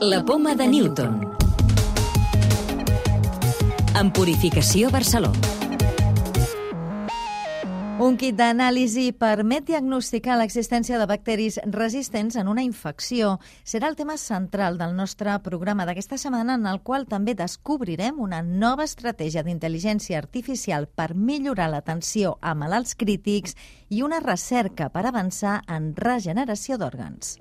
La poma de Newton. En Purificació Barcelona. Un kit d'anàlisi permet diagnosticar l'existència de bacteris resistents en una infecció. Serà el tema central del nostre programa d'aquesta setmana, en el qual també descobrirem una nova estratègia d'intel·ligència artificial per millorar l'atenció a malalts crítics i una recerca per avançar en regeneració d'òrgans.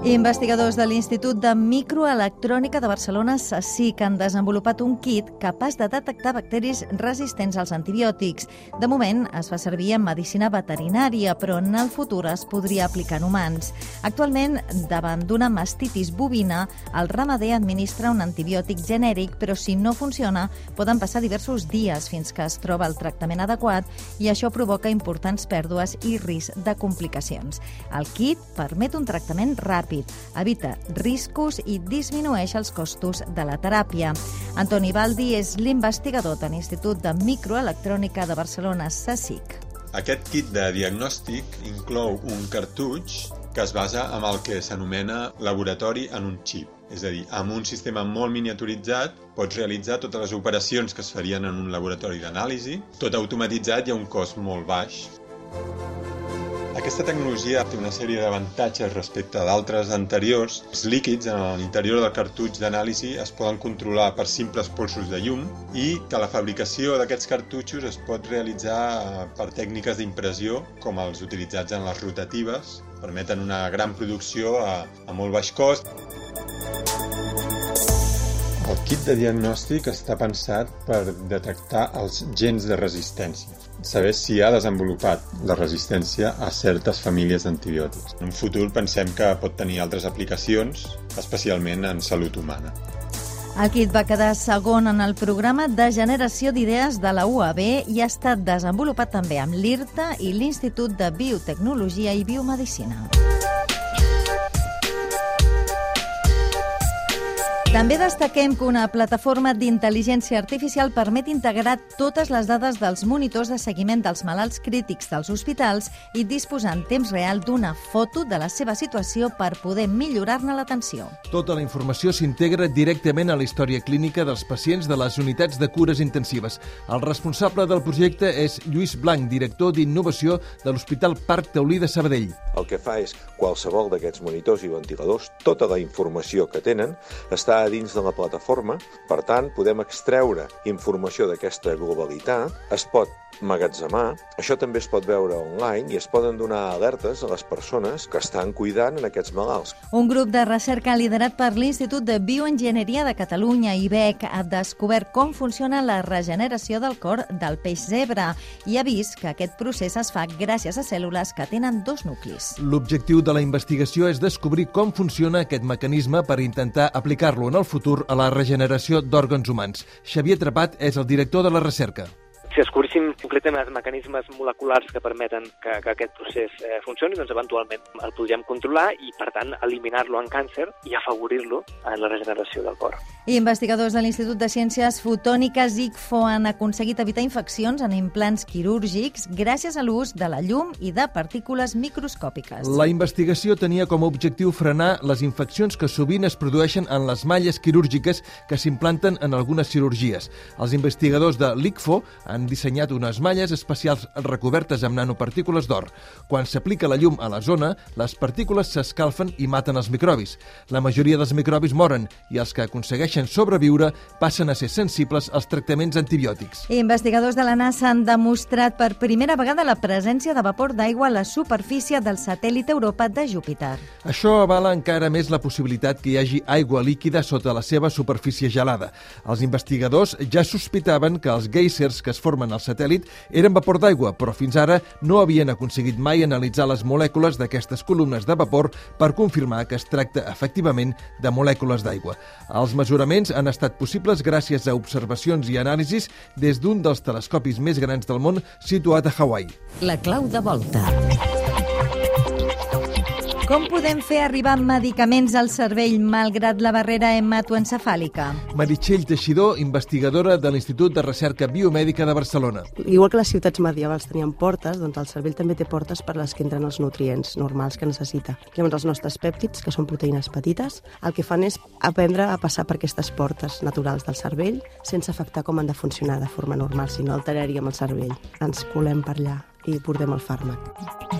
Investigadors de l'Institut de Microelectrònica de Barcelona, SACIC, han desenvolupat un kit capaç de detectar bacteris resistents als antibiòtics. De moment, es fa servir en medicina veterinària, però en el futur es podria aplicar en humans. Actualment, davant d'una mastitis bovina, el ramader administra un antibiòtic genèric, però si no funciona, poden passar diversos dies fins que es troba el tractament adequat i això provoca importants pèrdues i risc de complicacions. El kit permet un tractament ràpid ràpid, evita riscos i disminueix els costos de la teràpia. Antoni Baldi és l'investigador de l'Institut de Microelectrònica de Barcelona, SACIC. Aquest kit de diagnòstic inclou un cartutx que es basa en el que s'anomena laboratori en un xip. És a dir, amb un sistema molt miniaturitzat pots realitzar totes les operacions que es farien en un laboratori d'anàlisi, tot automatitzat i a un cost molt baix. Aquesta tecnologia té una sèrie d'avantatges respecte d'altres anteriors. Els líquids en l'interior del cartutx d'anàlisi es poden controlar per simples polsos de llum i que la fabricació d'aquests cartutxos es pot realitzar per tècniques d'impressió com els utilitzats en les rotatives. Permeten una gran producció a, a molt baix cost. El kit de diagnòstic està pensat per detectar els gens de resistència, saber si ha desenvolupat la resistència a certes famílies d'antibiòtics. En un futur pensem que pot tenir altres aplicacions, especialment en salut humana. El kit va quedar segon en el programa de generació d'idees de la UAB i ha estat desenvolupat també amb l'IRTA i l'Institut de Biotecnologia i Biomedicina. També destaquem que una plataforma d'intel·ligència artificial permet integrar totes les dades dels monitors de seguiment dels malalts crítics dels hospitals i disposar en temps real d'una foto de la seva situació per poder millorar-ne l'atenció. Tota la informació s'integra directament a la història clínica dels pacients de les unitats de cures intensives. El responsable del projecte és Lluís Blanc, director d'innovació de l'Hospital Parc Taulí de Sabadell. El que fa és qualsevol d'aquests monitors i ventiladors, tota la informació que tenen està a dins de la plataforma, per tant, podem extreure informació d'aquesta globalitat, es pot magatzemar, això també es pot veure online i es poden donar alertes a les persones que estan cuidant en aquests malalts. Un grup de recerca liderat per l'Institut de Bioenginyeria de Catalunya, IBEC, ha descobert com funciona la regeneració del cor del peix zebra i ha vist que aquest procés es fa gràcies a cèl·lules que tenen dos nuclis. L'objectiu de la investigació és descobrir com funciona aquest mecanisme per intentar aplicar-lo en el futur a la regeneració d'òrgans humans. Xavier Trapat és el director de la recerca si descobríssim concretament els mecanismes moleculars que permeten que, que aquest procés eh, funcioni, doncs eventualment el podríem controlar i, per tant, eliminar-lo en càncer i afavorir-lo en la regeneració del cor. I investigadors de l'Institut de Ciències Fotòniques ICFO han aconseguit evitar infeccions en implants quirúrgics gràcies a l'ús de la llum i de partícules microscòpiques. La investigació tenia com a objectiu frenar les infeccions que sovint es produeixen en les malles quirúrgiques que s'implanten en algunes cirurgies. Els investigadors de l'ICFO han han dissenyat unes malles especials recobertes amb nanopartícules d'or. Quan s'aplica la llum a la zona, les partícules s'escalfen i maten els microbis. La majoria dels microbis moren i els que aconsegueixen sobreviure passen a ser sensibles als tractaments antibiòtics. Investigadors de la NASA han demostrat per primera vegada la presència de vapor d'aigua a la superfície del satèl·lit Europa de Júpiter. Això avala encara més la possibilitat que hi hagi aigua líquida sota la seva superfície gelada. Els investigadors ja sospitaven que els geysers que es formen al satèl·lit eren vapor d'aigua, però fins ara no havien aconseguit mai analitzar les molècules d'aquestes columnes de vapor per confirmar que es tracta efectivament de molècules d'aigua. Els mesuraments han estat possibles gràcies a observacions i anàlisis des d'un dels telescopis més grans del món situat a Hawaii. La clau de volta. Com podem fer arribar medicaments al cervell malgrat la barrera hematoencefàlica? Meritxell Teixidor, investigadora de l'Institut de Recerca Biomèdica de Barcelona. Igual que les ciutats medievals tenien portes, doncs el cervell també té portes per les que entren els nutrients normals que necessita. Llavors els nostres pèptids, que són proteïnes petites, el que fan és aprendre a passar per aquestes portes naturals del cervell sense afectar com han de funcionar de forma normal, si no alteraríem el cervell. Ens colem per allà i portem el fàrmac.